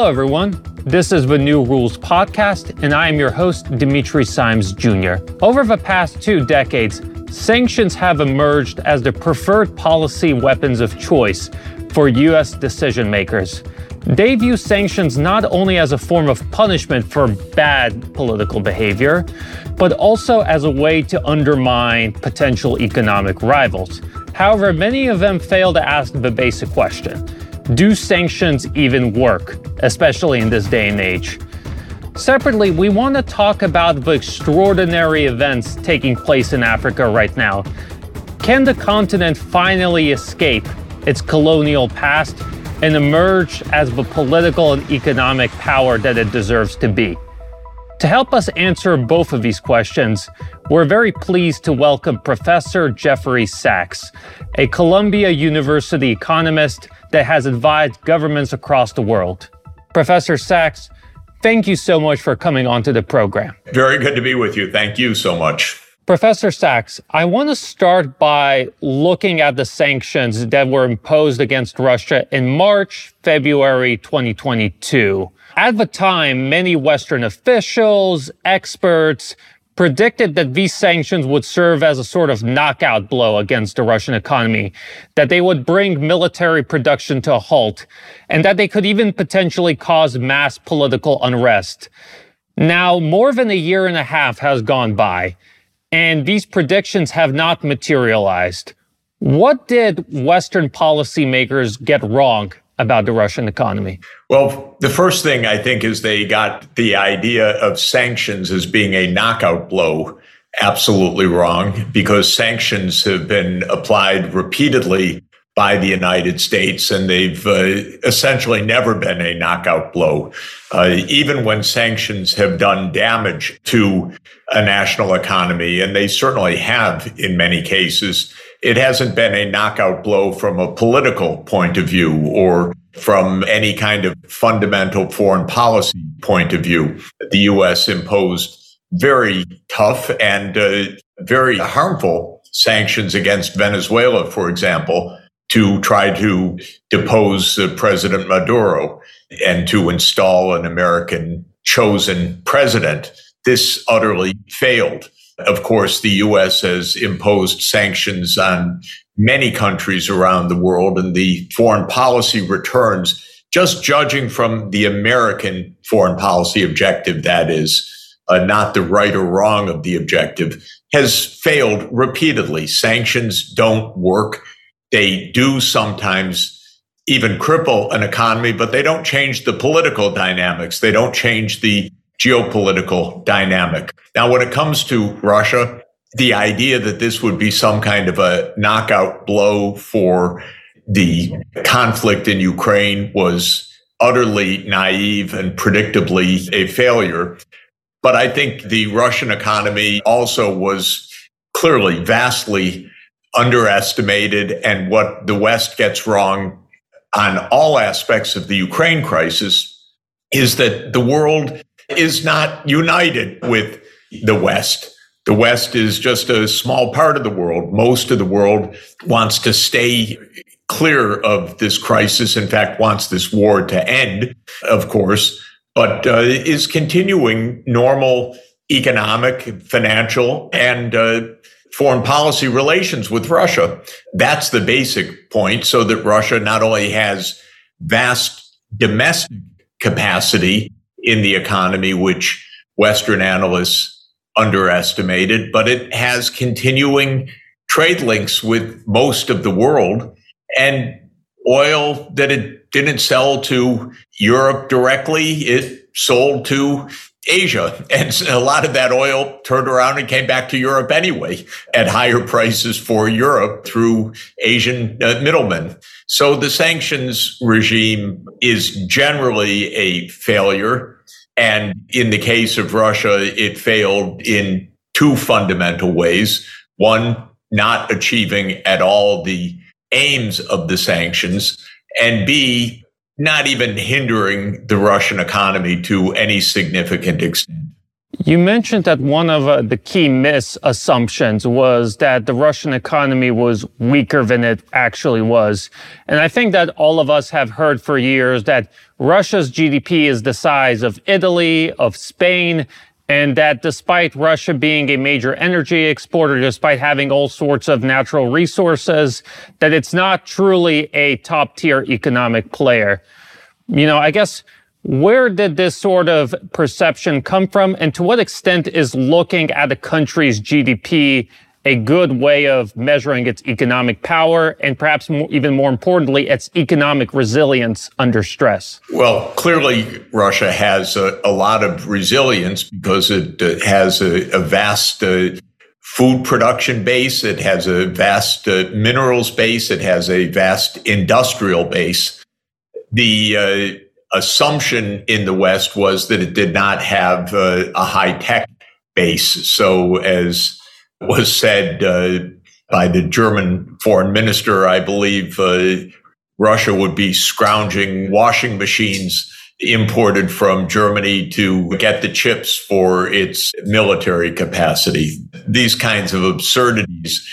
Hello, everyone. This is the New Rules Podcast, and I am your host, Dimitri Simes Jr. Over the past two decades, sanctions have emerged as the preferred policy weapons of choice for U.S. decision makers. They view sanctions not only as a form of punishment for bad political behavior, but also as a way to undermine potential economic rivals. However, many of them fail to ask the basic question do sanctions even work, especially in this day and age? Separately, we want to talk about the extraordinary events taking place in Africa right now. Can the continent finally escape its colonial past and emerge as the political and economic power that it deserves to be? To help us answer both of these questions, we're very pleased to welcome Professor Jeffrey Sachs, a Columbia University economist that has advised governments across the world. Professor Sachs, thank you so much for coming onto the program. Very good to be with you. Thank you so much. Professor Sachs, I want to start by looking at the sanctions that were imposed against Russia in March, February 2022. At the time, many Western officials, experts, predicted that these sanctions would serve as a sort of knockout blow against the Russian economy, that they would bring military production to a halt, and that they could even potentially cause mass political unrest. Now, more than a year and a half has gone by, and these predictions have not materialized. What did Western policymakers get wrong about the Russian economy? Well, the first thing I think is they got the idea of sanctions as being a knockout blow absolutely wrong because sanctions have been applied repeatedly by the United States, and they've uh, essentially never been a knockout blow. Uh, even when sanctions have done damage to a national economy, and they certainly have in many cases, it hasn't been a knockout blow from a political point of view or from any kind of fundamental foreign policy point of view. The U.S. imposed very tough and uh, very harmful sanctions against Venezuela, for example, to try to depose uh, President Maduro and to install an American chosen president. This utterly failed. Of course, the U.S. has imposed sanctions on many countries around the world, and the foreign policy returns, just judging from the American foreign policy objective, that is, uh, not the right or wrong of the objective, has failed repeatedly. Sanctions don't work. They do sometimes even cripple an economy, but they don't change the political dynamics. They don't change the geopolitical dynamic. Now, when it comes to Russia, the idea that this would be some kind of a knockout blow for the conflict in Ukraine was utterly naive and predictably a failure. But I think the Russian economy also was clearly vastly underestimated. And what the West gets wrong on all aspects of the Ukraine crisis is that the world is not united with the West. The West is just a small part of the world. Most of the world wants to stay clear of this crisis. In fact, wants this war to end, of course, but uh, is continuing normal economic, financial, and uh, foreign policy relations with Russia. That's the basic point. So that Russia not only has vast domestic capacity in the economy, which Western analysts underestimated, but it has continuing trade links with most of the world. And oil that it didn't sell to Europe directly, it sold to Asia. And a lot of that oil turned around and came back to Europe anyway at higher prices for Europe through Asian uh, middlemen. So the sanctions regime is generally a failure. And in the case of Russia, it failed in two fundamental ways. One, not achieving at all the aims of the sanctions. And B, not even hindering the Russian economy to any significant extent. You mentioned that one of uh, the key misassumptions was that the Russian economy was weaker than it actually was. And I think that all of us have heard for years that Russia's GDP is the size of Italy, of Spain, and that despite Russia being a major energy exporter, despite having all sorts of natural resources, that it's not truly a top tier economic player. You know, I guess where did this sort of perception come from? And to what extent is looking at a country's GDP a good way of measuring its economic power and perhaps more, even more importantly, its economic resilience under stress? Well, clearly, Russia has a, a lot of resilience because it uh, has a, a vast uh, food production base, it has a vast uh, minerals base, it has a vast industrial base. The uh, assumption in the West was that it did not have uh, a high tech base. So, as was said uh, by the German foreign minister, I believe uh, Russia would be scrounging washing machines imported from Germany to get the chips for its military capacity. These kinds of absurdities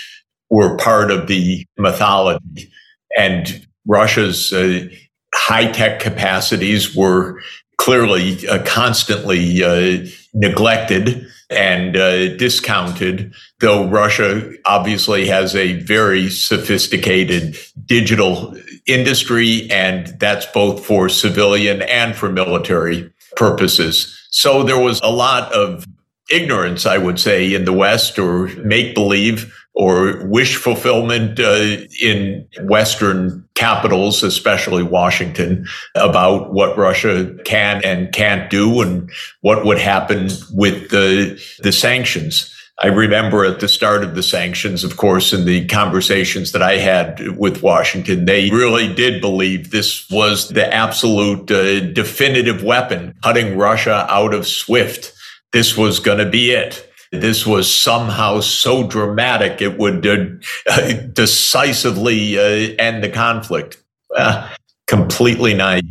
were part of the mythology. And Russia's uh, high tech capacities were clearly uh, constantly uh, neglected and uh, discounted, though Russia obviously has a very sophisticated digital industry, and that's both for civilian and for military purposes. So there was a lot of ignorance, I would say, in the West or make believe or wish fulfillment uh, in Western capitals, especially Washington, about what Russia can and can't do and what would happen with the, the sanctions. I remember at the start of the sanctions, of course, in the conversations that I had with Washington, they really did believe this was the absolute uh, definitive weapon, cutting Russia out of SWIFT. This was going to be it this was somehow so dramatic it would uh, decisively uh, end the conflict. Uh, completely naive.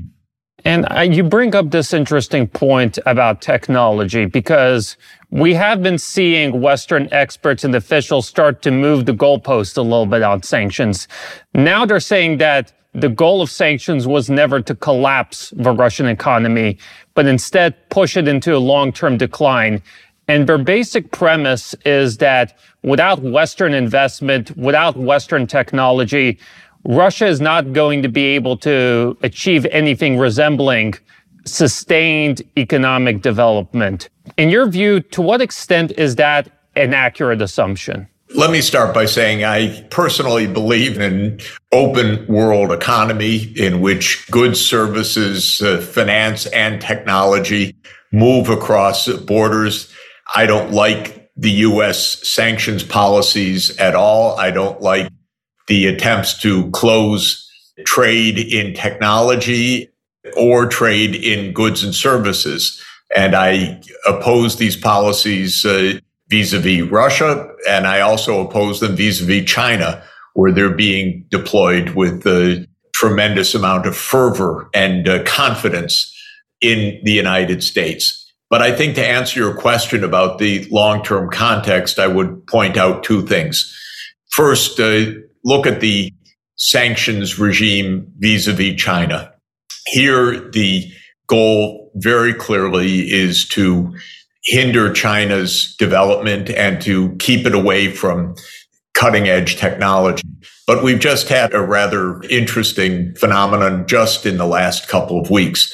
And uh, you bring up this interesting point about technology because we have been seeing Western experts and officials start to move the goalpost a little bit on sanctions. Now they're saying that the goal of sanctions was never to collapse the Russian economy, but instead push it into a long term decline. And their basic premise is that without Western investment, without Western technology, Russia is not going to be able to achieve anything resembling sustained economic development. In your view, to what extent is that an accurate assumption? Let me start by saying I personally believe in open world economy in which goods, services, uh, finance, and technology move across borders. I don't like the U.S. sanctions policies at all. I don't like the attempts to close trade in technology or trade in goods and services. And I oppose these policies vis a vis Russia. And I also oppose them vis a vis China, where they're being deployed with a tremendous amount of fervor and uh, confidence in the United States. But I think to answer your question about the long term context, I would point out two things. First, uh, look at the sanctions regime vis a vis China. Here, the goal very clearly is to hinder China's development and to keep it away from cutting edge technology. But we've just had a rather interesting phenomenon just in the last couple of weeks.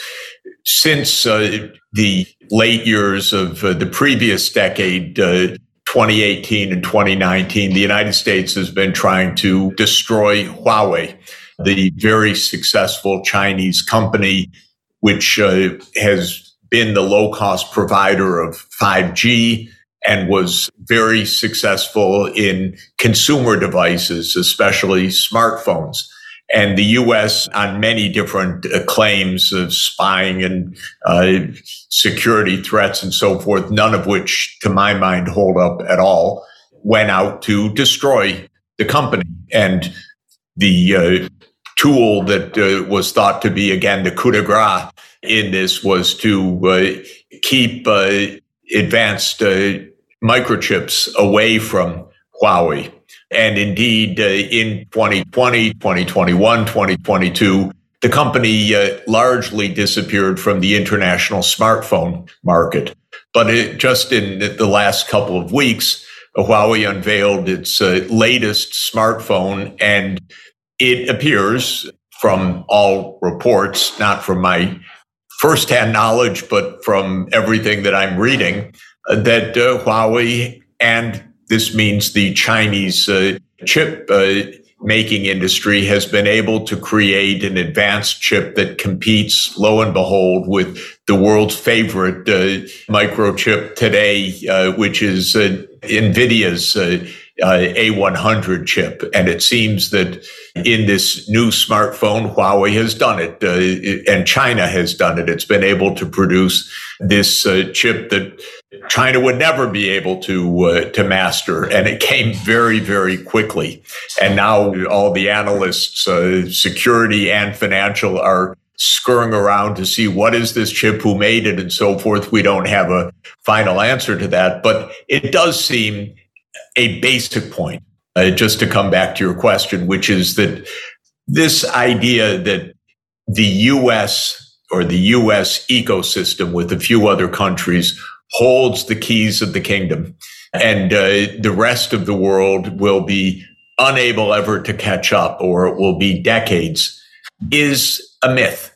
Since uh, the late years of uh, the previous decade, uh, 2018 and 2019, the United States has been trying to destroy Huawei, the very successful Chinese company, which uh, has been the low cost provider of 5G and was very successful in consumer devices, especially smartphones and the U.S. on many different uh, claims of spying and uh, security threats and so forth, none of which, to my mind, hold up at all, went out to destroy the company. And the uh, tool that uh, was thought to be, again, the coup de grace in this was to uh, keep uh, advanced microchips away from Huawei. And indeed, uh, in 2020, 2021, 2022, the company uh, largely disappeared from the international smartphone market. But it, just in the last couple of weeks, Huawei unveiled its uh, latest smartphone, and it appears from all reports, not from my firsthand knowledge, but from everything that I'm reading, uh, that uh, Huawei and this means the Chinese uh, chip uh, making industry has been able to create an advanced chip that competes, lo and behold, with the world's favorite uh, microchip today, uh, which is uh, NVIDIA's uh, A100 chip. And it seems that in this new smartphone, Huawei has done it, uh, and China has done it. It's been able to produce this uh, chip that China would never be able to uh, to master, and it came very, very quickly. And now all the analysts, uh, security and financial, are scurrying around to see what is this chip, who made it, and so forth. We don't have a final answer to that, but it does seem a basic point uh, just to come back to your question, which is that this idea that the U.S. or the U.S. ecosystem with a few other countries holds the keys of the kingdom and uh, the rest of the world will be unable ever to catch up or it will be decades is a myth.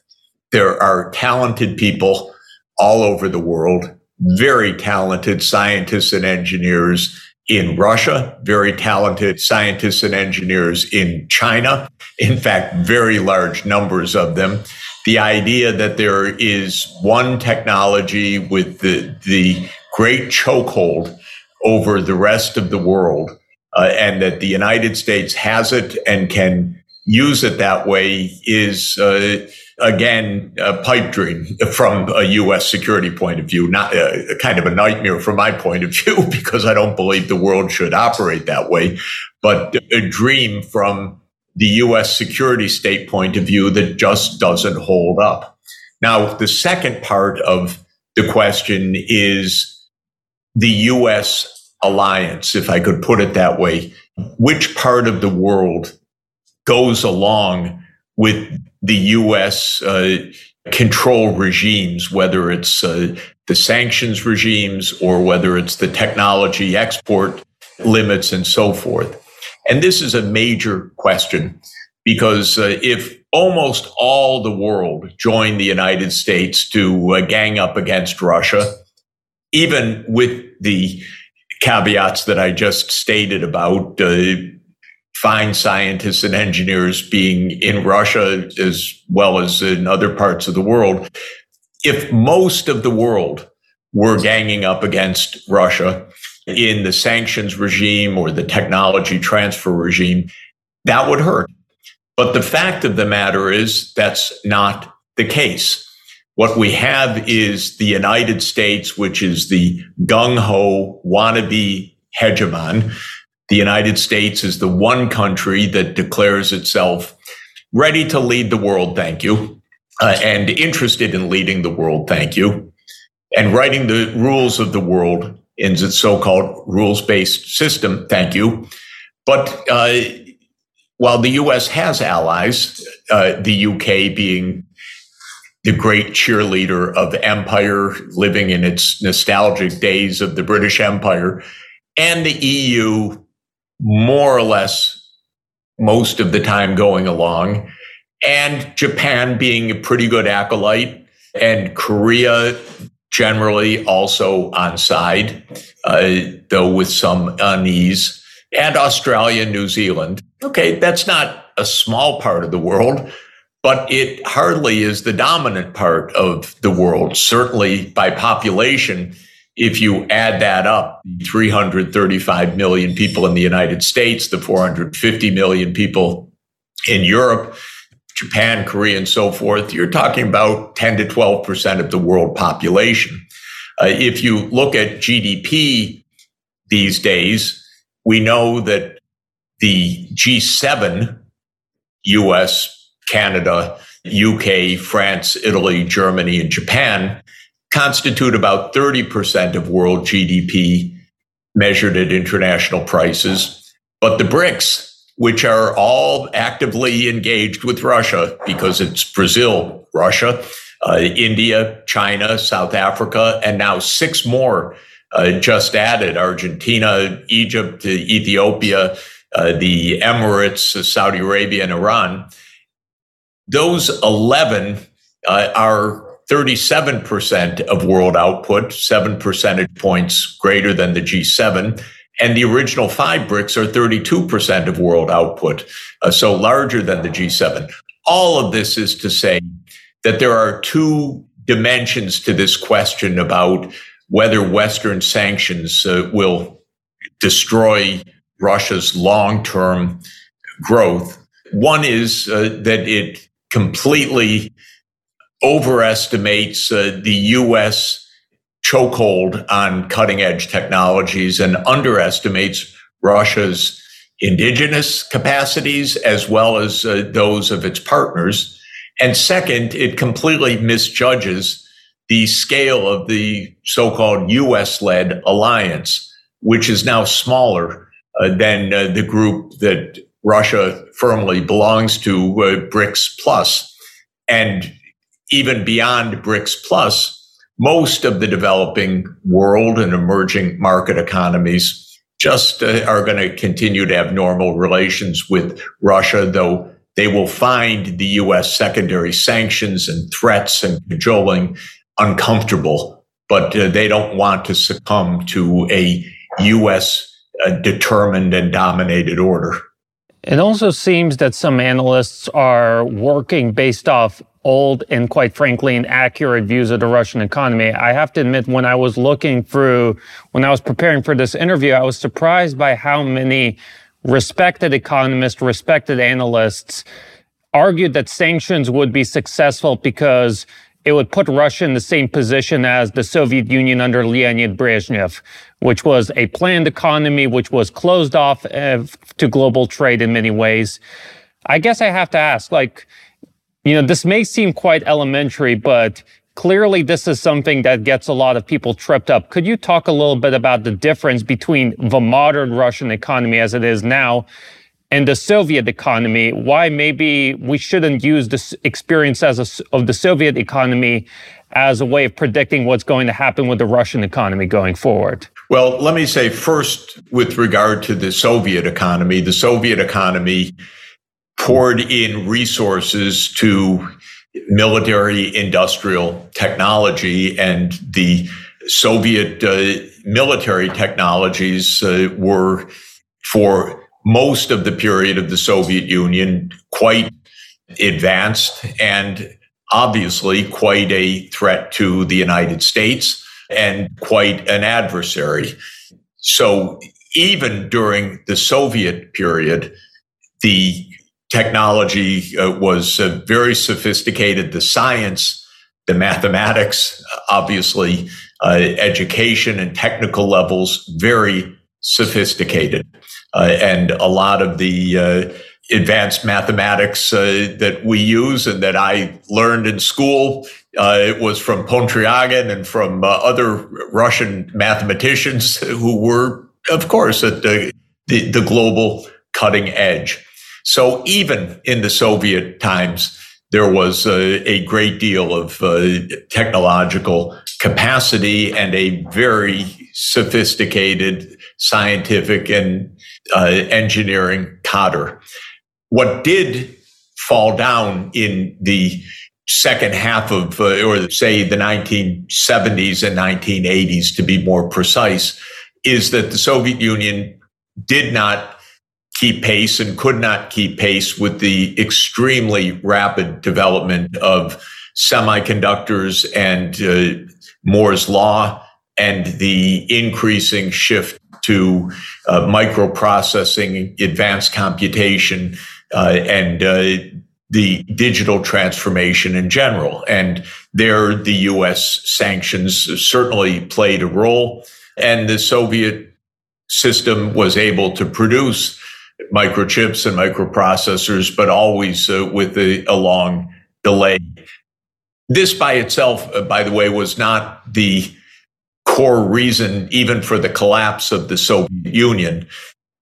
There are talented people all over the world, very talented scientists and engineers in Russia, very talented scientists and engineers in China. In fact, very large numbers of them. The idea that there is one technology with the, the great chokehold over the rest of the world, uh, and that the United States has it and can use it that way is uh, again, a pipe dream from a U.S. security point of view, not a, a, kind of a nightmare from my point of view, because I don't believe the world should operate that way, but a dream from the U.S. security state point of view that just doesn't hold up. Now, the second part of the question is the U.S. alliance, if I could put it that way. Which part of the world goes along with the U.S. Uh, control regimes, whether it's uh, the sanctions regimes or whether it's the technology export limits and so forth. And this is a major question because uh, if almost all the world joined the United States to uh, gang up against Russia, even with the caveats that I just stated about uh, fine scientists and engineers being in Russia as well as in other parts of the world. If most of the world were ganging up against Russia in the sanctions regime or the technology transfer regime, that would hurt. But the fact of the matter is that's not the case. What we have is the United States, which is the gung ho wannabe hegemon the United States is the one country that declares itself ready to lead the world, thank you, uh, and interested in leading the world, thank you, and writing the rules of the world in its so called rules based system, thank you. But uh, while the US has allies, uh, the UK being the great cheerleader of empire, living in its nostalgic days of the British Empire, and the EU more or less most of the time going along, and Japan being a pretty good acolyte, and Korea generally also on side, uh, though with some unease, and Australia, New Zealand. Okay, that's not a small part of the world, but it hardly is the dominant part of the world. Certainly by population, if you add that up, 335 million people in the United States, the 450 million people in Europe, Japan, Korea, and so forth, you're talking about 10 to 12% of the world population. Uh, if you look at GDP these days, we know that the G7, US, Canada, UK, France, Italy, Germany, and Japan constitute about 30% of world GDP measured at international prices. But the BRICS, which are all actively engaged with Russia because it's Brazil, Russia, uh, India, China, South Africa, and now six more uh, just added Argentina, Egypt, Ethiopia, uh, the Emirates, Saudi Arabia, and Iran. Those 11 uh, are 37% of world output, seven percentage points greater than the G7. And the original five BRICS are 32% of world output, uh, so larger than the G7. All of this is to say that there are two dimensions to this question about whether Western sanctions uh, will destroy Russia's long term growth. One is uh, that it completely overestimates uh, the U.S. chokehold on cutting edge technologies and underestimates Russia's indigenous capacities as well as uh, those of its partners. And second, it completely misjudges the scale of the so-called US led alliance, which is now smaller uh, than uh, the group that Russia firmly belongs to, uh, BRICS Plus. And even beyond BRICS Plus, most of the developing world and emerging market economies just uh, are going to continue to have normal relations with Russia, though they will find the U.S. secondary sanctions and threats and cajoling uncomfortable, but uh, they don't want to succumb to a U.S. Uh, determined and dominated order. It also seems that some analysts are working based off old and quite frankly inaccurate views of the Russian economy. I have to admit, when I was looking through, when I was preparing for this interview, I was surprised by how many respected economists, respected analysts argued that sanctions would be successful because it would put Russia in the same position as the Soviet Union under Leonid Brezhnev, which was a planned economy, which was closed off uh, to global trade in many ways. I guess I have to ask, like, you know, this may seem quite elementary, but clearly this is something that gets a lot of people tripped up. Could you talk a little bit about the difference between the modern Russian economy as it is now and the Soviet economy? Why maybe we shouldn't use this experience as a, of the Soviet economy as a way of predicting what's going to happen with the Russian economy going forward? Well, let me say first, with regard to the Soviet economy, the Soviet economy poured in resources to military industrial technology and the Soviet uh, military technologies uh, were for most of the period of the Soviet Union quite advanced and obviously quite a threat to the United States and quite an adversary. So even during the Soviet period, the technology uh, was uh, very sophisticated. The science, the mathematics, obviously, uh, education and technical levels, very sophisticated. Uh, and a lot of the uh, advanced mathematics uh, that we use and that I learned in school. it was from Pontryagin and from other Russian mathematicians who were, of course, at the, the, the global cutting edge. So even in the Soviet times, there was a, a great deal of uh, technological capacity and a very sophisticated scientific and uh, engineering cadre. What did fall down in the second half of, uh, or say the 1970s and 1980s to be more precise, is that the Soviet Union did not keep pace and could not keep pace with the extremely rapid development of semiconductors and uh, Moore's law and the increasing shift to uh, microprocessing, advanced computation, uh, and uh, the digital transformation in general. And there, the US sanctions certainly played a role. And the Soviet system was able to produce microchips and microprocessors, but always uh, with a, a long delay. This by itself, uh, by the way, was not the core reason even for the collapse of the Soviet Union.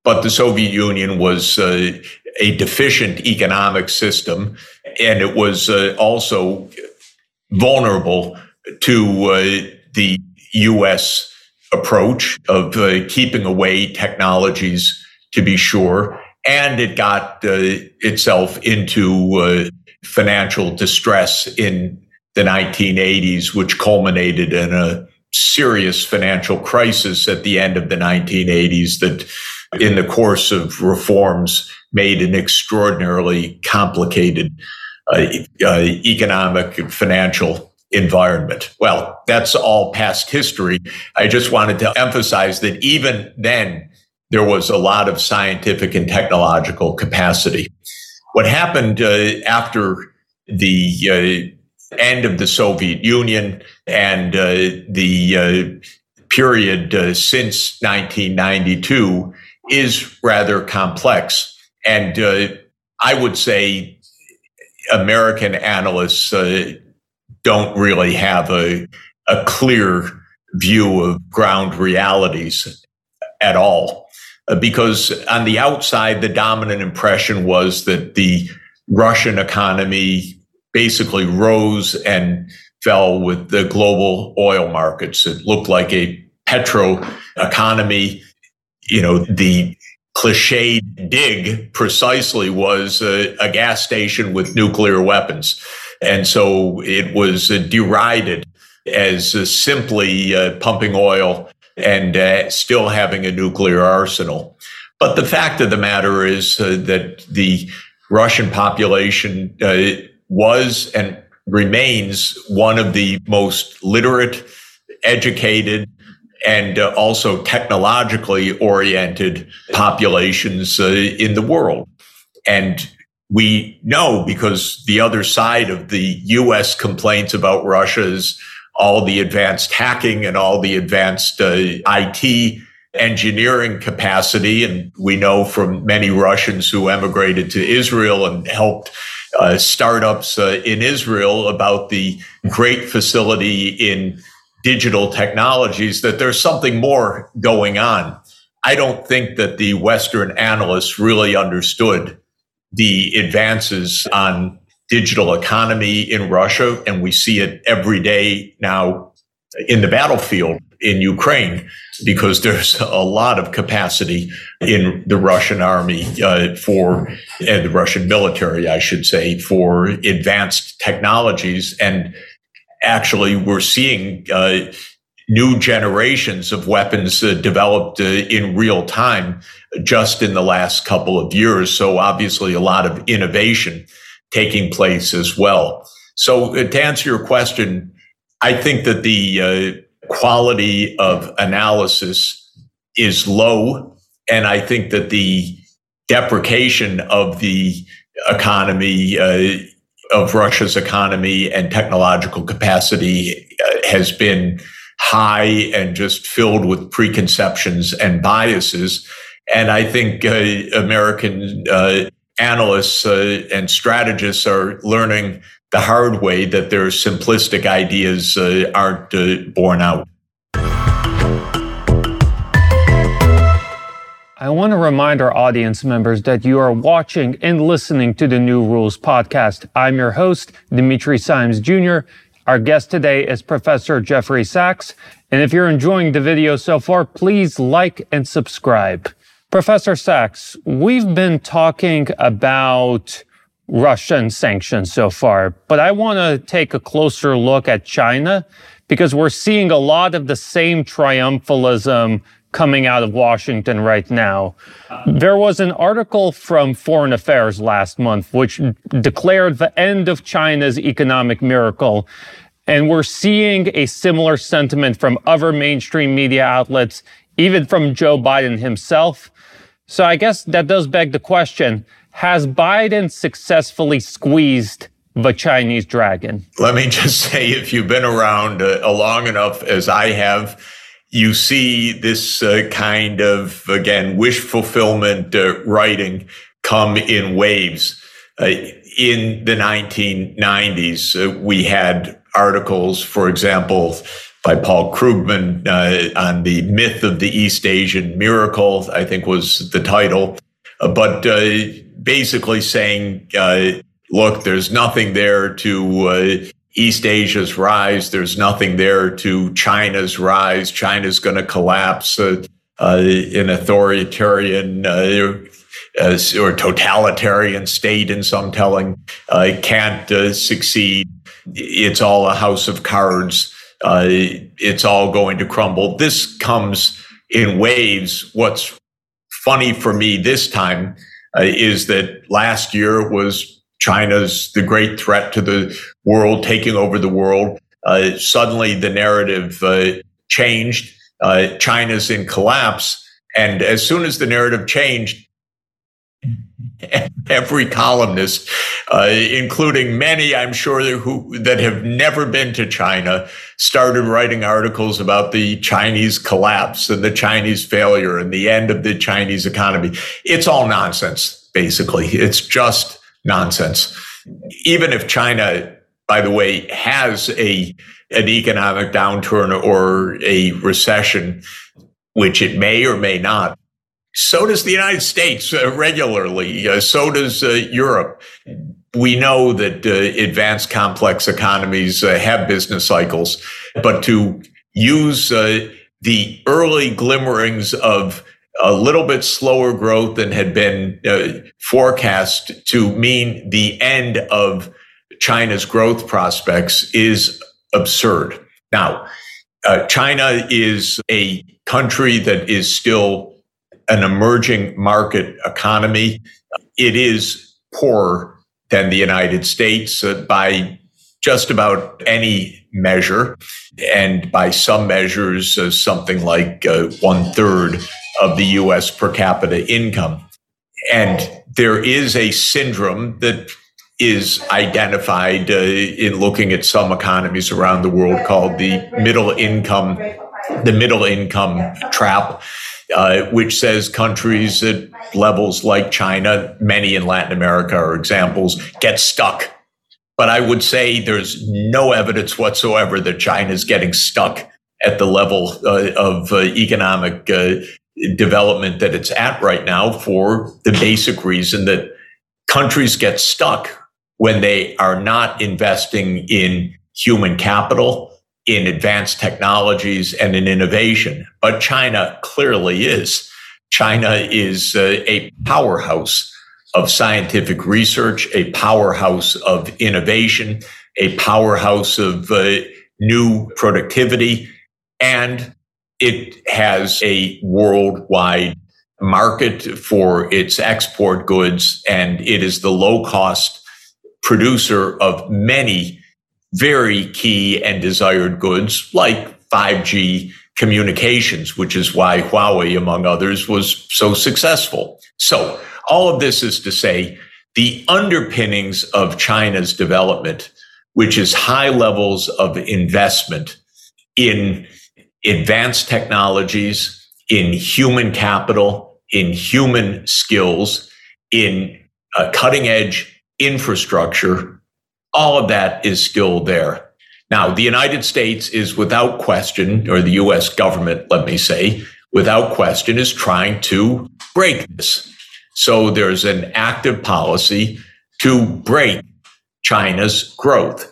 But the Soviet Union was uh, a deficient economic system, and it was uh, also vulnerable to uh, the U.S. approach of uh, keeping away technologies, to be sure, and it got uh, itself into uh, financial distress in the 1980s, which culminated in a serious financial crisis at the end of the 1980s that in the course of reforms made an extraordinarily complicated uh, uh, economic and financial environment. Well, that's all past history. I just wanted to emphasize that even then, there was a lot of scientific and technological capacity. What happened uh, after the uh, end of the Soviet Union and uh, the uh, period uh, since 1992 is rather complex. And uh, I would say American analysts don't really have a, a clear view of ground realities at all. Uh, because on the outside, the dominant impression was that the Russian economy basically rose and fell with the global oil markets. It looked like a petro economy. You know, the cliche dig precisely was a, a gas station with nuclear weapons. And so it was uh, derided as uh, simply uh, pumping oil and uh, still having a nuclear arsenal. But the fact of the matter is uh, that the Russian population uh, was and remains one of the most literate, educated, and uh, also technologically oriented populations uh, in the world. And we know because the other side of the US complaints about Russia is all the advanced hacking and all the advanced uh, IT engineering capacity. And we know from many Russians who emigrated to Israel and helped uh, startups uh, in Israel about the great facility in digital technologies that there's something more going on. I don't think that the Western analysts really understood the advances on digital economy in Russia, and we see it every day now in the battlefield in Ukraine because there's a lot of capacity in the Russian army uh, for and the Russian military, I should say, for advanced technologies. And actually, we're seeing uh, new generations of weapons uh, developed uh, in real time just in the last couple of years. So obviously, a lot of innovation taking place as well. So uh, to answer your question, I think that the uh, quality of analysis is low. And I think that the deprecation of the economy, uh, of Russia's economy and technological capacity uh, has been high and just filled with preconceptions and biases. And I think uh, American uh, analysts uh, and strategists are learning the hard way that their simplistic ideas uh, aren't uh, borne out. I want to remind our audience members that you are watching and listening to the New Rules podcast. I'm your host, Dimitri Simes Jr. Our guest today is Professor Jeffrey Sachs. And if you're enjoying the video so far, please like and subscribe. Professor Sachs, we've been talking about Russian sanctions so far, but I want to take a closer look at China because we're seeing a lot of the same triumphalism coming out of Washington right now. There was an article from Foreign Affairs last month which declared the end of China's economic miracle. And we're seeing a similar sentiment from other mainstream media outlets, even from Joe Biden himself. So I guess that does beg the question Has Biden successfully squeezed the Chinese dragon? Let me just say if you've been around uh, long enough as I have, you see this uh, kind of, again, wish fulfillment uh, writing come in waves. uh, in the 1990s, uh, we had articles, for example, by Paul Krugman uh, on the myth of the East Asian miracle, I think was the title. Uh, but uh, basically saying, uh, look, there's nothing there to uh, East Asia's rise. There's nothing there to China's rise. China's going to collapse. Uh, an authoritarian or totalitarian state, in some telling, It can't succeed. It's all a house of cards. It's all going to crumble. This comes in waves. What's funny for me this time uh, is that last year was China's the great threat to the world, taking over the world. Uh, suddenly, the narrative uh, changed. Uh, China's in collapse, and as soon as the narrative changed, every columnist, uh, including many, I'm sure, who that have never been to China, started writing articles about the Chinese collapse and the Chinese failure and the end of the Chinese economy. It's all nonsense, basically. It's just nonsense. Even if China, by the way, has a an economic downturn or a recession, which it may or may not, so does the United States uh, regularly. Uh, so does uh, Europe. We know that uh, advanced complex economies uh, have business cycles, but to use uh, the early glimmerings of a little bit slower growth than had been forecast to mean the end of China's growth prospects is absurd. Now, China is a country that is still an emerging market economy. It is poorer than the United States uh, by just about any measure. And by some measures, uh, something like uh, one third of the US per capita income. And there is a syndrome that is identified uh, in looking at some economies around the world called the middle income the middle income trap uh, which says countries at levels like China, many in Latin America are examples, get stuck. But I would say there's no evidence whatsoever that China is getting stuck at the level uh, of uh, economic uh, development that it's at right now for the basic reason that countries get stuck when they are not investing in human capital in advanced technologies and in innovation. But China clearly is. China is uh, a powerhouse of scientific research, a powerhouse of innovation, a powerhouse of uh, new productivity, and it has a worldwide market for its export goods, and it is the low cost producer of many very key and desired goods like 5G communications, which is why Huawei, among others, was so successful. So all of this is to say the underpinnings of China's development, which is high levels of investment in advanced technologies, in human capital, in human skills, in uh, cutting edge infrastructure all of that is still there. Now, the United States is without question, or the US government, let me say, without question, is trying to break this. So there's an active policy to break China's growth.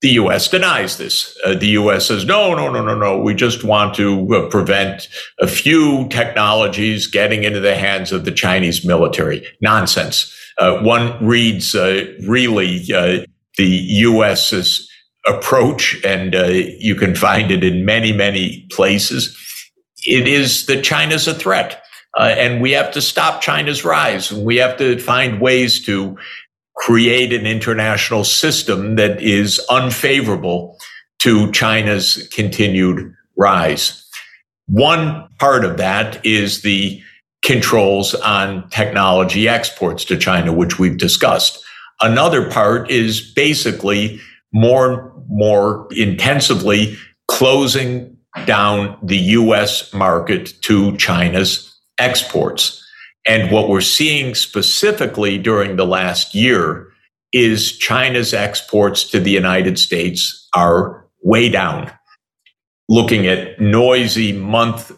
The US denies this. Uh, the US says, no, no, no, no, no. We just want to uh, prevent a few technologies getting into the hands of the Chinese military. Nonsense. Uh, one reads uh, really uh, the U.S.'s approach, and uh, you can find it in many, many places. It is that China's a threat, uh, and we have to stop China's rise. We have to find ways to create an international system that is unfavorable to China's continued rise. One part of that is the controls on technology exports to China, which we've discussed. Another part is basically more, and more intensively closing down the US market to China's exports. And what we're seeing specifically during the last year is China's exports to the United States are way down. Looking at noisy month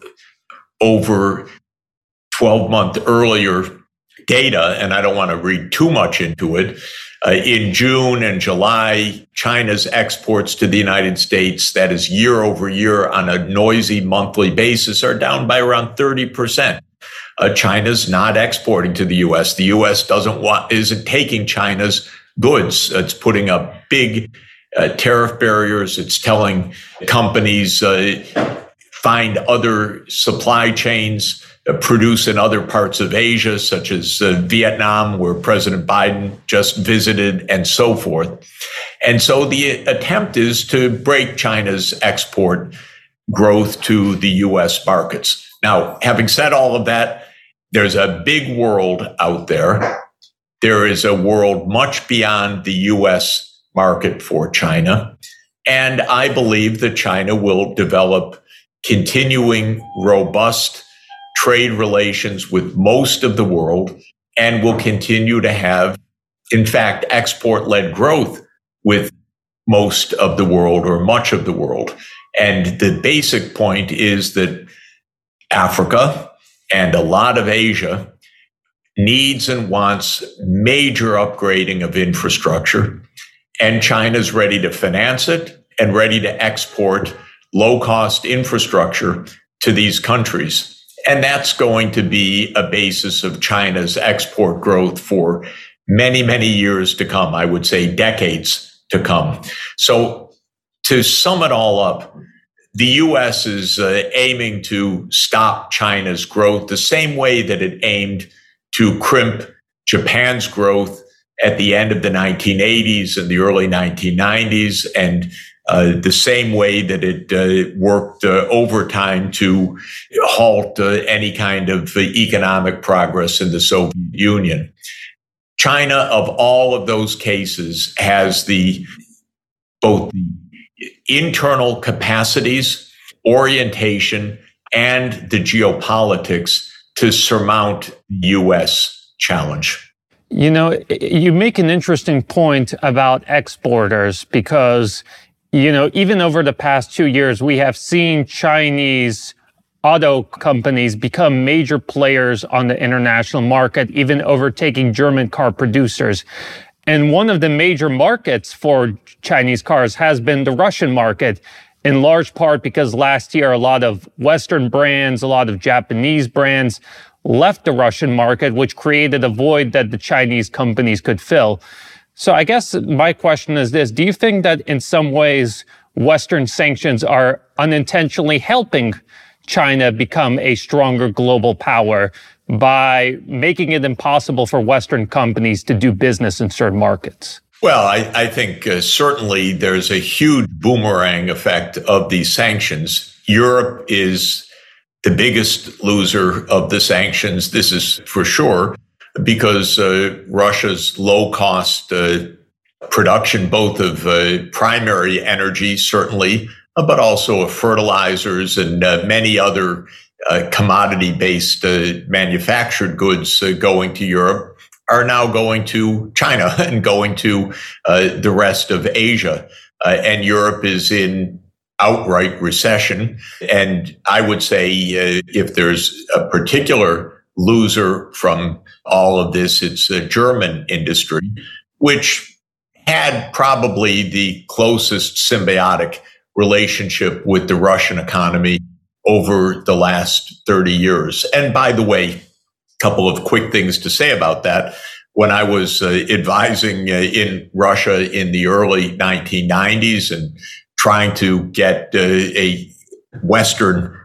over 12 month earlier data, and I don't want to read too much into it. Uh, in June and July, China's exports to the United States, that is year over year on a noisy monthly basis, are down by around 30%. Uh, China's not exporting to the U.S. The U.S. doesn't want, isn't taking China's goods. It's putting up big uh, tariff barriers. It's telling companies uh, find other supply chains, produce in other parts of Asia, such as uh, Vietnam, where President Biden just visited, and so forth. And so the attempt is to break China's export growth to the US markets. Now, having said all of that, there's a big world out there. There is a world much beyond the US market for China. And I believe that China will develop continuing robust trade relations with most of the world and will continue to have, in fact, export led growth with most of the world or much of the world. And the basic point is that Africa and a lot of Asia needs and wants major upgrading of infrastructure and China's ready to finance it and ready to export low cost infrastructure to these countries. And that's going to be a basis of China's export growth for many, many years to come. I would say decades to come. So to sum it all up, the US is uh, aiming to stop China's growth the same way that it aimed to crimp Japan's growth at the end of the 1980s and the early 1990s, and uh, the same way that it uh, worked uh, overtime to halt uh, any kind of economic progress in the Soviet Union. China, of all of those cases, has the both the internal capacities, orientation, and the geopolitics to surmount the U.S. challenge. You know, you make an interesting point about exporters because, you know, even over the past two years, we have seen Chinese auto companies become major players on the international market, even overtaking German car producers. And one of the major markets for Chinese cars has been the Russian market, in large part because last year a lot of Western brands, a lot of Japanese brands left the Russian market, which created a void that the Chinese companies could fill. So I guess my question is this Do you think that in some ways Western sanctions are unintentionally helping China become a stronger global power by making it impossible for Western companies to do business in certain markets? Well, I, I think uh, certainly there's a huge boomerang effect of these sanctions. Europe is the biggest loser of the sanctions. This is for sure because uh, Russia's low cost uh, production, both of uh, primary energy, certainly, but also of fertilizers and many other commodity based manufactured goods going to Europe, are now going to China and going to the rest of Asia. and Europe is in outright recession. And I would say uh, if there's a particular loser from all of this, it's a German industry, which had probably the closest symbiotic relationship with the Russian economy over the last 30 years. And by the way, a couple of quick things to say about that. When I was uh, advising uh, in Russia in the early 1990s and trying to get uh, a Western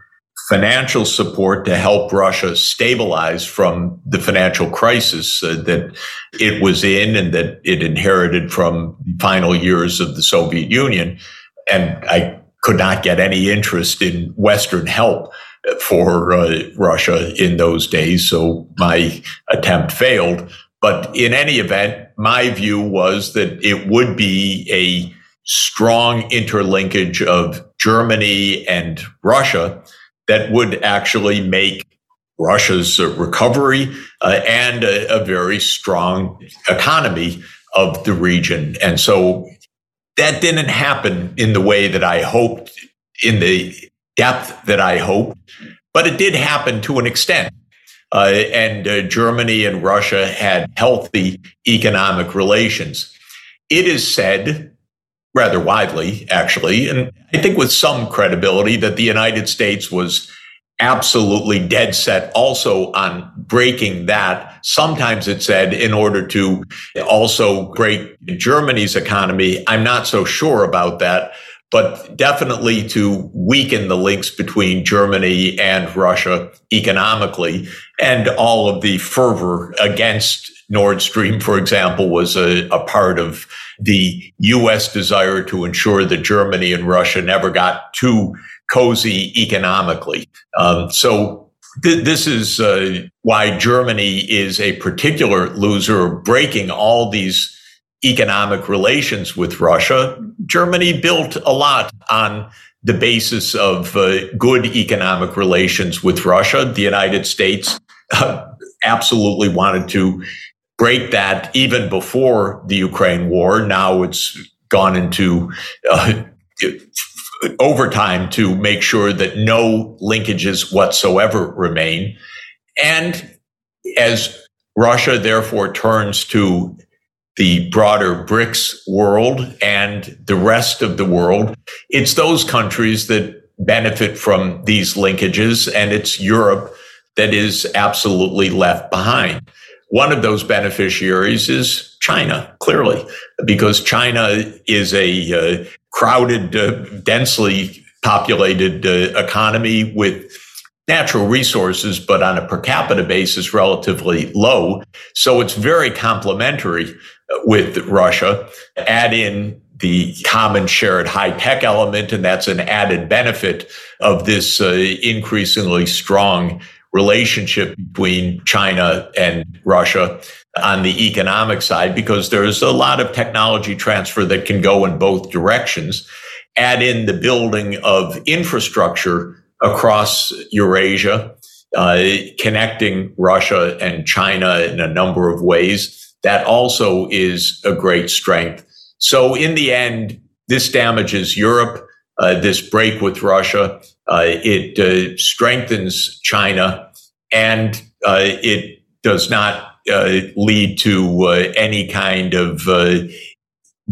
financial support to help Russia stabilize from the financial crisis uh, that it was in and that it inherited from the final years of the Soviet Union. And I could not get any interest in Western help for uh, Russia in those days. So my attempt failed. But in any event, my view was that it would be a strong interlinkage of Germany and Russia that would actually make Russia's recovery uh, and a, a, very strong economy of the region. And so that didn't happen in the way that I hoped, in the depth that I hoped, but it did happen to an extent. Uh, and uh, Germany and Russia had healthy economic relations. It is said, rather widely, actually, and mm-hmm. I think with some credibility, that the United States was absolutely dead set also on breaking that. Sometimes it said in order to also break Germany's economy. I'm not so sure about that, but definitely to weaken the links between Germany and Russia economically. And all of the fervor against Nord Stream, for example, was a, a part of the U.S. desire to ensure that Germany and Russia never got too cozy economically. Um, so th- this is uh, why Germany is a particular loser, breaking all these economic relations with Russia. Germany built a lot on the basis of uh, good economic relations with Russia. The United States uh, absolutely wanted to break that even before the Ukraine war. Now it's gone into uh, overtime to make sure that no linkages whatsoever remain. And as Russia therefore turns to the broader BRICS world and the rest of the world, it's those countries that benefit from these linkages, and it's Europe that is absolutely left behind. One of those beneficiaries is China, clearly, because China is a uh, crowded, uh, densely populated uh, economy with natural resources, but on a per capita basis, relatively low. So it's very complementary uh, with Russia. Add in the common shared high tech element, and that's an added benefit of this uh, increasingly strong relationship between China and Russia on the economic side because there's a lot of technology transfer that can go in both directions. Add in the building of infrastructure across Eurasia, uh, connecting Russia and China in a number of ways. That also is a great strength. So in the end, this damages Europe. Uh, this break with Russia, uh, it uh, strengthens China, and uh, it does not uh, lead to uh, any kind of uh,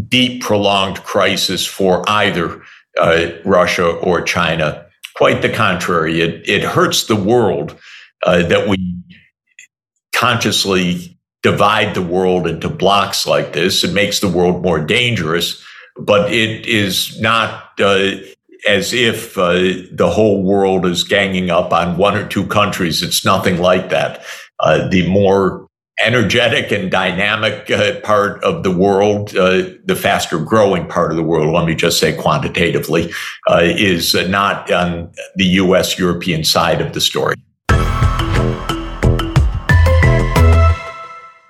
deep, prolonged crisis for either uh, Russia or China. Quite the contrary, it, it hurts the world uh, that we consciously divide the world into blocks like this. It makes the world more dangerous, but it is not as if uh, the whole world is ganging up on one or two countries. It's nothing like that. Uh, the more energetic and dynamic uh, part of the world, uh, the faster growing part of the world, let me just say quantitatively, uh, is not on the US European side of the story.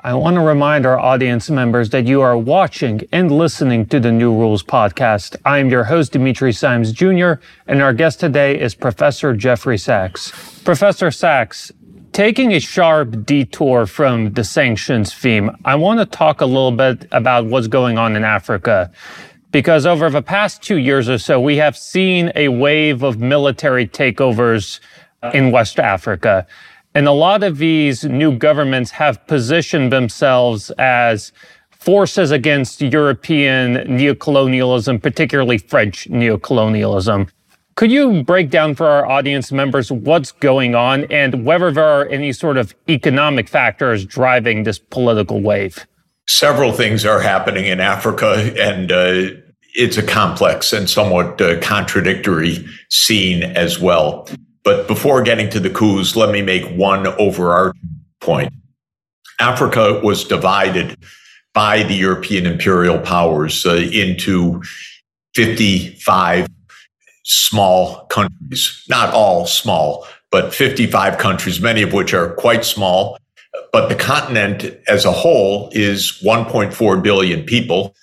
I want to remind our audience members that you are watching and listening to the New Rules podcast. I am your host, Dimitri Simes Jr., and our guest today is Professor Jeffrey Sachs. Professor Sachs, taking a sharp detour from the sanctions theme, I want to talk a little bit about what's going on in Africa. Because over the past two years or so, we have seen a wave of military takeovers in West Africa. And a lot of these new governments have positioned themselves as forces against European neocolonialism, particularly French neocolonialism. Could you break down for our audience members what's going on and whether there are any sort of economic factors driving this political wave? Several things are happening in Africa, and uh, it's a complex and somewhat uh, contradictory scene as well. But before getting to the coups, let me make one overarching point. Africa was divided by the European imperial powers uh, into 55 small countries, not all small, but 55 countries, many of which are quite small. But the continent as a whole is 1.4 billion people.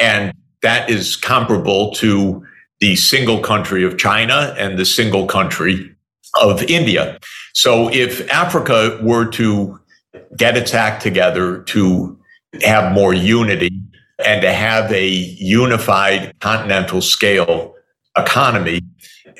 And that is comparable to the single country of China and the single country of India. So if Africa were to get its act together to have more unity and to have a unified continental scale economy,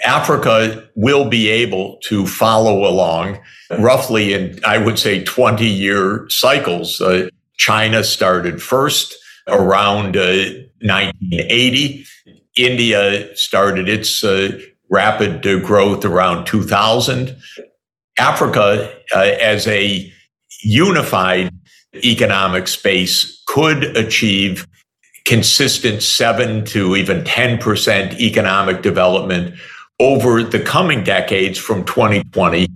Africa will be able to follow along roughly in, I would say, 20 year cycles. Uh, China started first around uh, 1980. India started its uh, rapid growth around 2000. Africa, uh, as a unified economic space, could achieve consistent 7 to even 10% economic development over the coming decades from 2020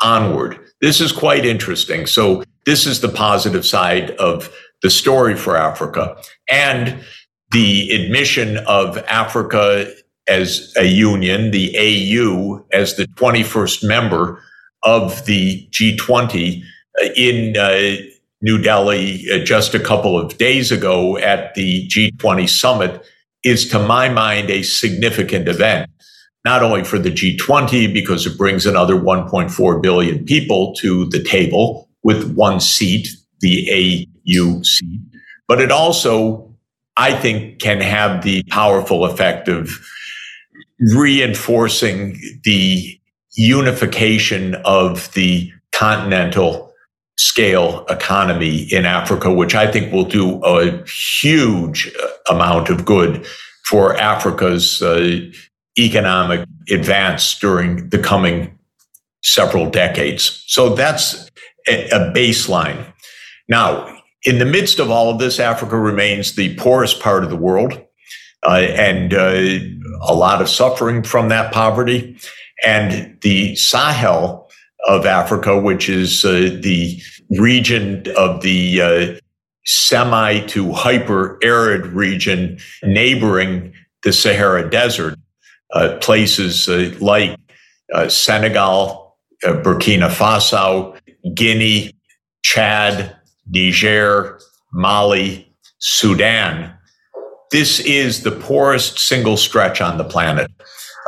onward. This is quite interesting. So this is the positive side of the story for Africa and the admission of Africa as a union, the AU as the 21st member of the G20 uh, in uh, New Delhi uh, just a couple of days ago at the G20 summit is to my mind a significant event not only for the G20 because it brings another 1.4 billion people to the table with one seat, the AU seat, but it also, I think, can have the powerful effect of reinforcing the unification of the continental scale economy in Africa, which I think will do a huge amount of good for Africa's uh, economic advance during the coming several decades. So that's a baseline. Now, in the midst of all of this, Africa remains the poorest part of the world, uh, and uh, a lot of suffering from that poverty. And the Sahel of Africa, which is uh, the region of the uh, semi to hyper arid region neighboring the Sahara Desert, uh, places uh, like uh, Senegal, uh, Burkina Faso, Guinea, Chad, Niger, Mali, Sudan. This is the poorest single stretch on the planet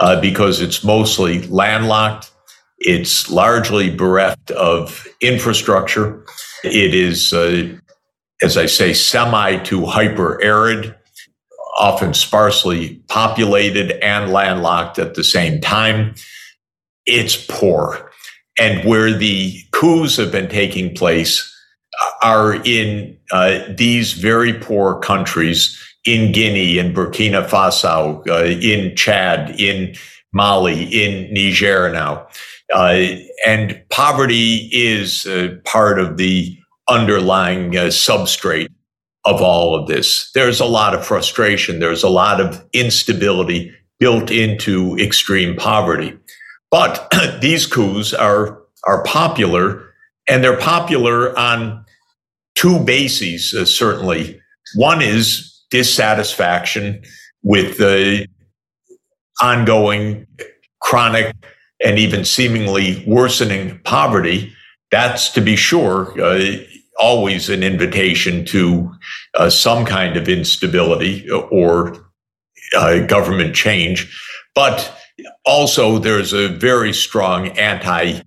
uh, because it's mostly landlocked. It's largely bereft of infrastructure. It is, uh, as I say, semi to hyper arid often sparsely populated and landlocked at the same time. It's poor. And where the coups have been taking place are in uh, these very poor countries in Guinea, in Burkina Faso, uh, in Chad, in Mali, in Niger now. Uh, and poverty is uh, part of the underlying uh, substrate of all of this. There's a lot of frustration. There's a lot of instability built into extreme poverty. But these coups are, are popular and they're popular on two bases, uh, certainly. One is dissatisfaction with the ongoing chronic and even seemingly worsening poverty. That's to be sure uh, always an invitation to uh, some kind of instability or uh, government change. But also, there's a very strong anti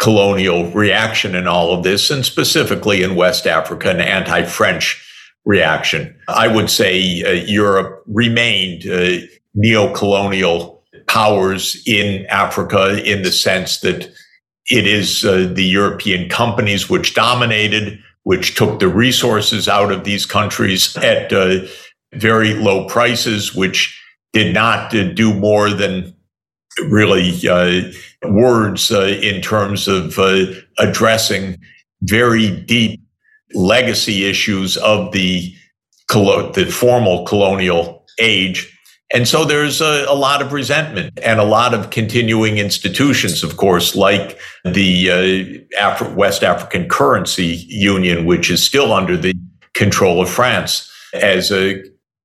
colonial reaction in all of this, and specifically in West Africa, an anti French reaction. I would say uh, Europe remained uh, neo colonial powers in Africa in the sense that it is uh, the European companies which dominated which took the resources out of these countries at uh, very low prices, which did not uh, do more than really uh, words in terms of addressing very deep legacy issues of the the formal colonial age and so there's a, a, lot of resentment and a lot of continuing institutions, of course, like the uh, Afri- West African Currency Union, which is still under the control of France as a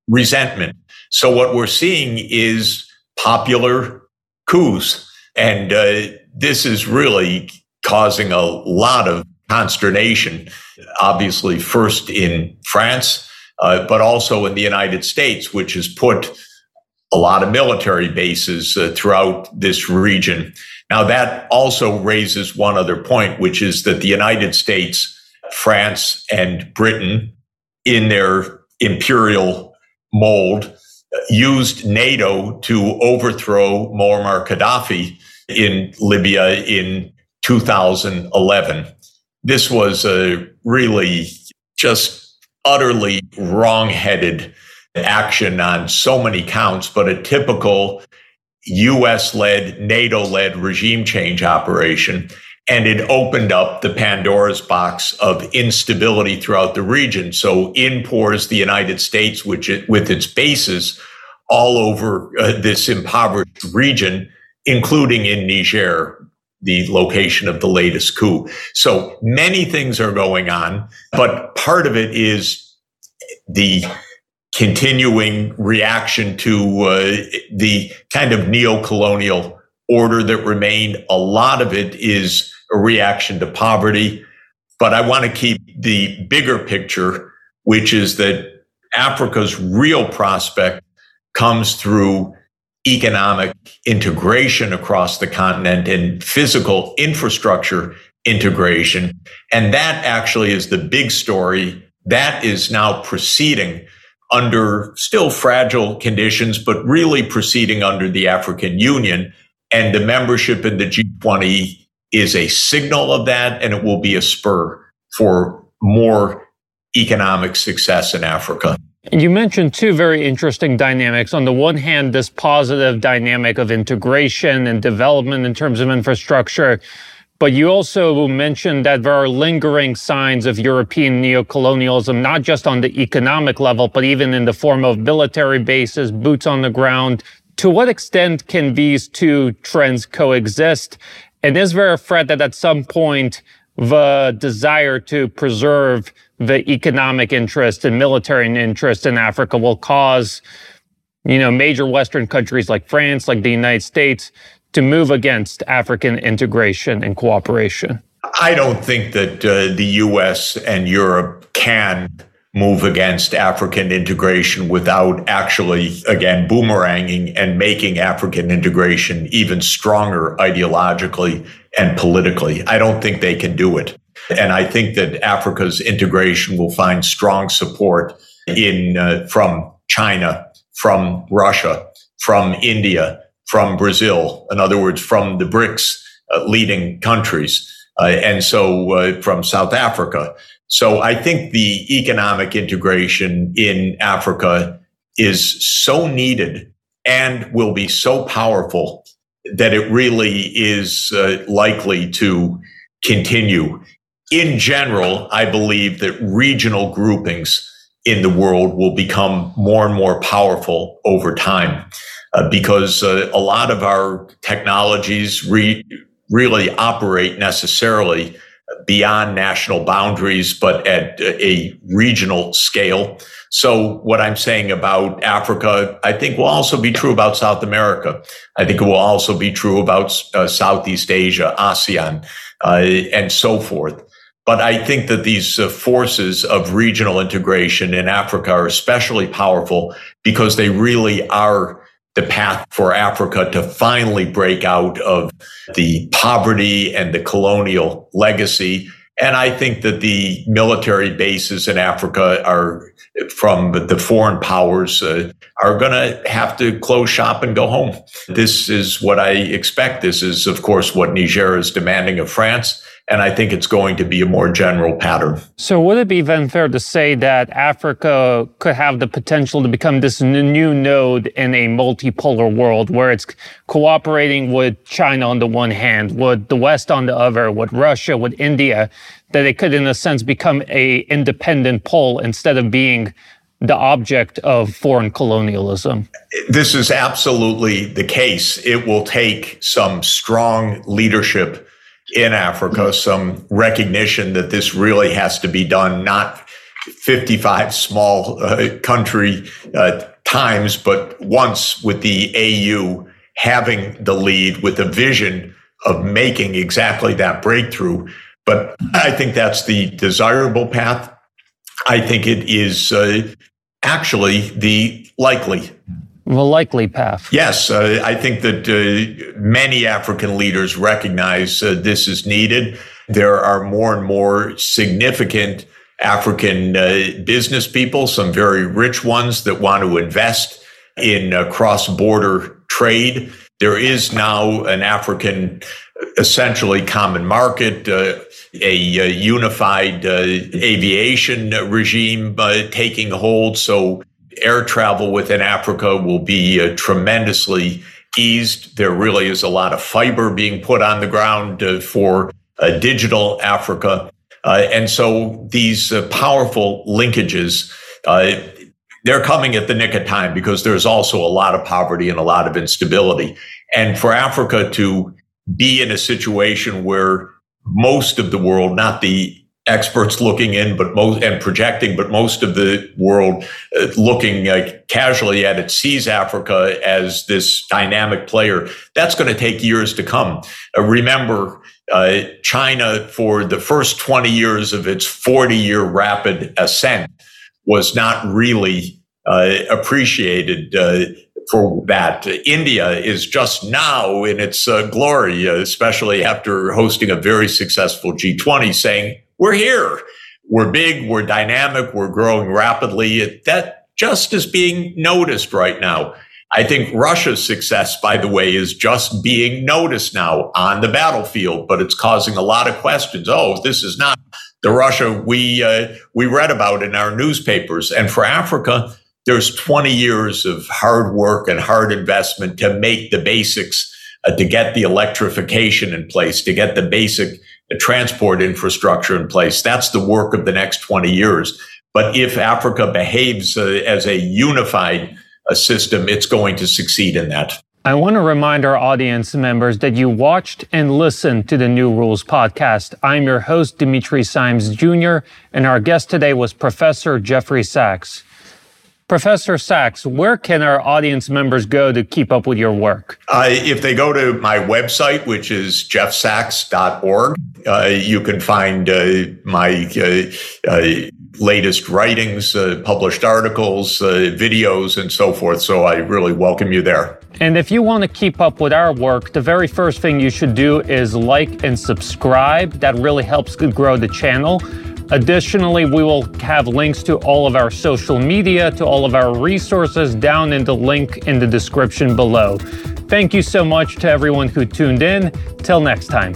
resentment. So what we're seeing is popular coups. And uh, this is really causing a lot of consternation, obviously, first in France, uh, but also in the United States, which has put a lot of military bases uh, throughout this region. Now, that also raises one other point, which is that the United States, France, and Britain, in their imperial mold, used NATO to overthrow Muammar Gaddafi in Libya in 2011. This was a really just utterly wrong-headed action on so many counts, but a typical US led, NATO led regime change operation. And it opened up the Pandora's box of instability throughout the region. So in pours the United States, which it, with its bases all over uh, this impoverished region, including in Niger, the location of the latest coup. So many things are going on, but part of it is the continuing reaction to uh, the kind of neo-colonial order that remained. A lot of it is a reaction to poverty, but I want to keep the bigger picture, which is that Africa's real prospect comes through economic integration across the continent and physical infrastructure integration. And that actually is the big story. That is now proceeding under still fragile conditions, but really proceeding under the African Union. And the membership in the G20 is a signal of that, and it will be a spur for more economic success in Africa. You mentioned two very interesting dynamics. On the one hand, this positive dynamic of integration and development in terms of infrastructure. But you also mentioned that there are lingering signs of European neocolonialism, not just on the economic level, but even in the form of military bases, boots on the ground. To what extent can these two trends coexist? And is there a threat that at some point the desire to preserve the economic interest and military interest in Africa will cause, you know, major Western countries like France, like the United States, to move against African integration and cooperation? I don't think that uh, the US and Europe can move against African integration without actually, again, boomeranging and making African integration even stronger ideologically and politically. I don't think they can do it. And I think that Africa's integration will find strong support in uh, from China, from Russia, from India, from Brazil. In other words, from the BRICS uh, leading countries. Uh, and so uh, from South Africa. So I think the economic integration in Africa is so needed and will be so powerful that it really is uh, likely to continue. In general, I believe that regional groupings in the world will become more and more powerful over time uh, because uh, a lot of our technologies re- really operate necessarily beyond national boundaries, but at a regional scale. So what I'm saying about Africa, I think will also be true about South America. I think it will also be true about uh, Southeast Asia, ASEAN, uh, and so forth. But I think that these uh, forces of regional integration in Africa are especially powerful because they really are the path for Africa to finally break out of the poverty and the colonial legacy. And I think that the military bases in Africa are from the foreign powers uh, are going to have to close shop and go home. This is what I expect. This is, of course, what Niger is demanding of France. And I think it's going to be a more general pattern. So, would it be then fair to say that Africa could have the potential to become this new node in a multipolar world where it's cooperating with China on the one hand, with the West on the other, with Russia, with India, that it could, in a sense, become a independent pole instead of being the object of foreign colonialism? This is absolutely the case. It will take some strong leadership in Africa, some recognition that this really has to be done, not 55 small uh, country uh, times, but once with the AU having the lead with a vision of making exactly that breakthrough. But I think that's the desirable path. I think it is uh, actually the likely the likely path. Yes, uh, I think that uh, many African leaders recognize uh, this is needed. There are more and more significant African uh, business people, some very rich ones that want to invest in uh, cross border trade. There is now an African, essentially common market, uh, a, a, unified aviation regime taking hold. So air travel within Africa will be uh, tremendously eased. There really is a lot of fiber being put on the ground uh, for uh, digital Africa. Uh, and so these uh, powerful linkages, they're coming at the nick of time because there's also a lot of poverty and a lot of instability. And for Africa to be in a situation where most of the world, not the experts looking in, but most and projecting, but most of the world uh, looking uh, casually at it sees Africa as this dynamic player. That's going to take years to come. Uh, remember, uh, China for the first 20 years of its 40 year rapid ascent was not really uh, appreciated uh, for that. India is just now in its uh, glory, especially after hosting a very successful G20, saying, we're here. We're big, we're dynamic, we're growing rapidly. That just is being noticed right now. I think Russia's success, by the way, is just being noticed now on the battlefield, but it's causing a lot of questions. Oh, this is not the Russia we uh, we read about in our newspapers. And for Africa, there's 20 years of hard work and hard investment to make the basics, uh, to get the electrification in place, to get the basic transport infrastructure in place. That's the work of the next 20 years. But if Africa behaves uh, as a unified uh, system, it's going to succeed in that. I want to remind our audience members that you watched and listened to the New Rules podcast. I'm your host, Dimitri Simes Jr., and our guest today was Professor Jeffrey Sachs. Professor Sachs, where can our audience members go to keep up with your work? Uh, if they go to my website, which is jeffsachs.org, uh, you can find uh, my uh, uh, latest writings, uh, published articles, videos, and so forth. So I really welcome you there. And if you want to keep up with our work, the very first thing you should do is like and subscribe. That really helps grow the channel. Additionally, we will have links to all of our social media, to all of our resources down in the link in the description below. Thank you so much to everyone who tuned in. Till next time.